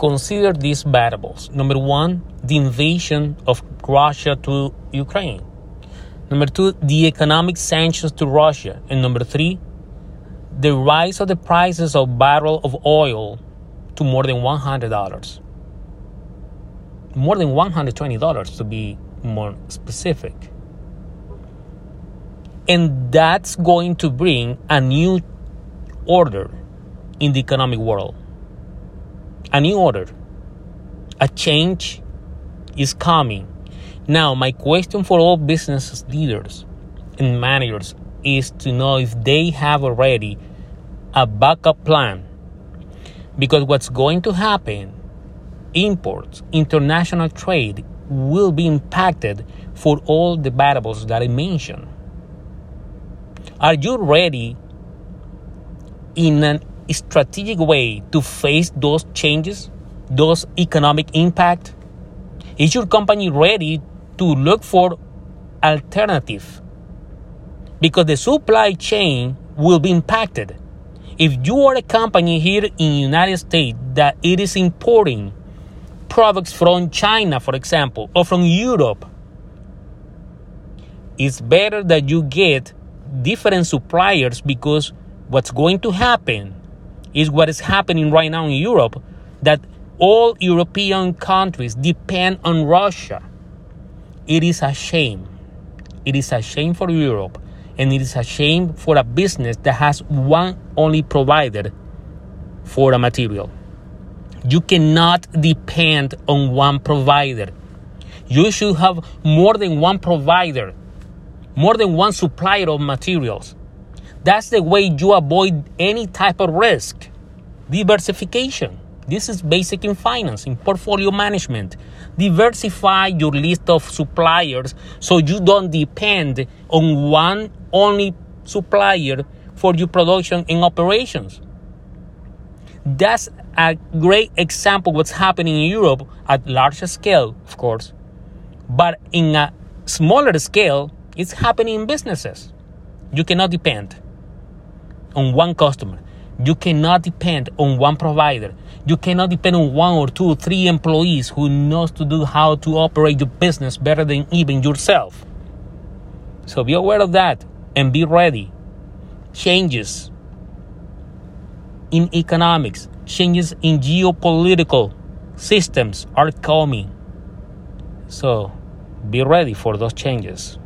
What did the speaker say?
consider these variables. Number one, the invasion of Russia to Ukraine. Number two, the economic sanctions to Russia. And number three, the rise of the prices of barrel of oil to more than $100. More than $120 to be more specific. And that's going to bring a new order in the economic world. A new order. A change is coming. Now, my question for all business leaders and managers is to know if they have already a backup plan. Because what's going to happen, imports, international trade will be impacted for all the variables that I mentioned. Are you ready in a strategic way to face those changes, those economic impact? Is your company ready to look for alternative? Because the supply chain will be impacted. If you are a company here in the United States that it is importing products from China, for example, or from Europe, it's better that you get different suppliers because what's going to happen is what is happening right now in Europe that all European countries depend on Russia. It is a shame. It is a shame for Europe and it is a shame for a business that has one only provider for a material. You cannot depend on one provider. You should have more than one provider, more than one supplier of materials. That's the way you avoid any type of risk. Diversification. This is basic in finance, in portfolio management. Diversify your list of suppliers so you don't depend on one only supplier for your production and operations. That's a great example what's happening in Europe at larger scale, of course. But in a smaller scale, it's happening in businesses. You cannot depend on one customer. You cannot depend on one provider. You cannot depend on one or two or three employees who knows to do how to operate your business better than even yourself. So be aware of that and be ready. Changes in economics, changes in geopolitical systems are coming. So be ready for those changes.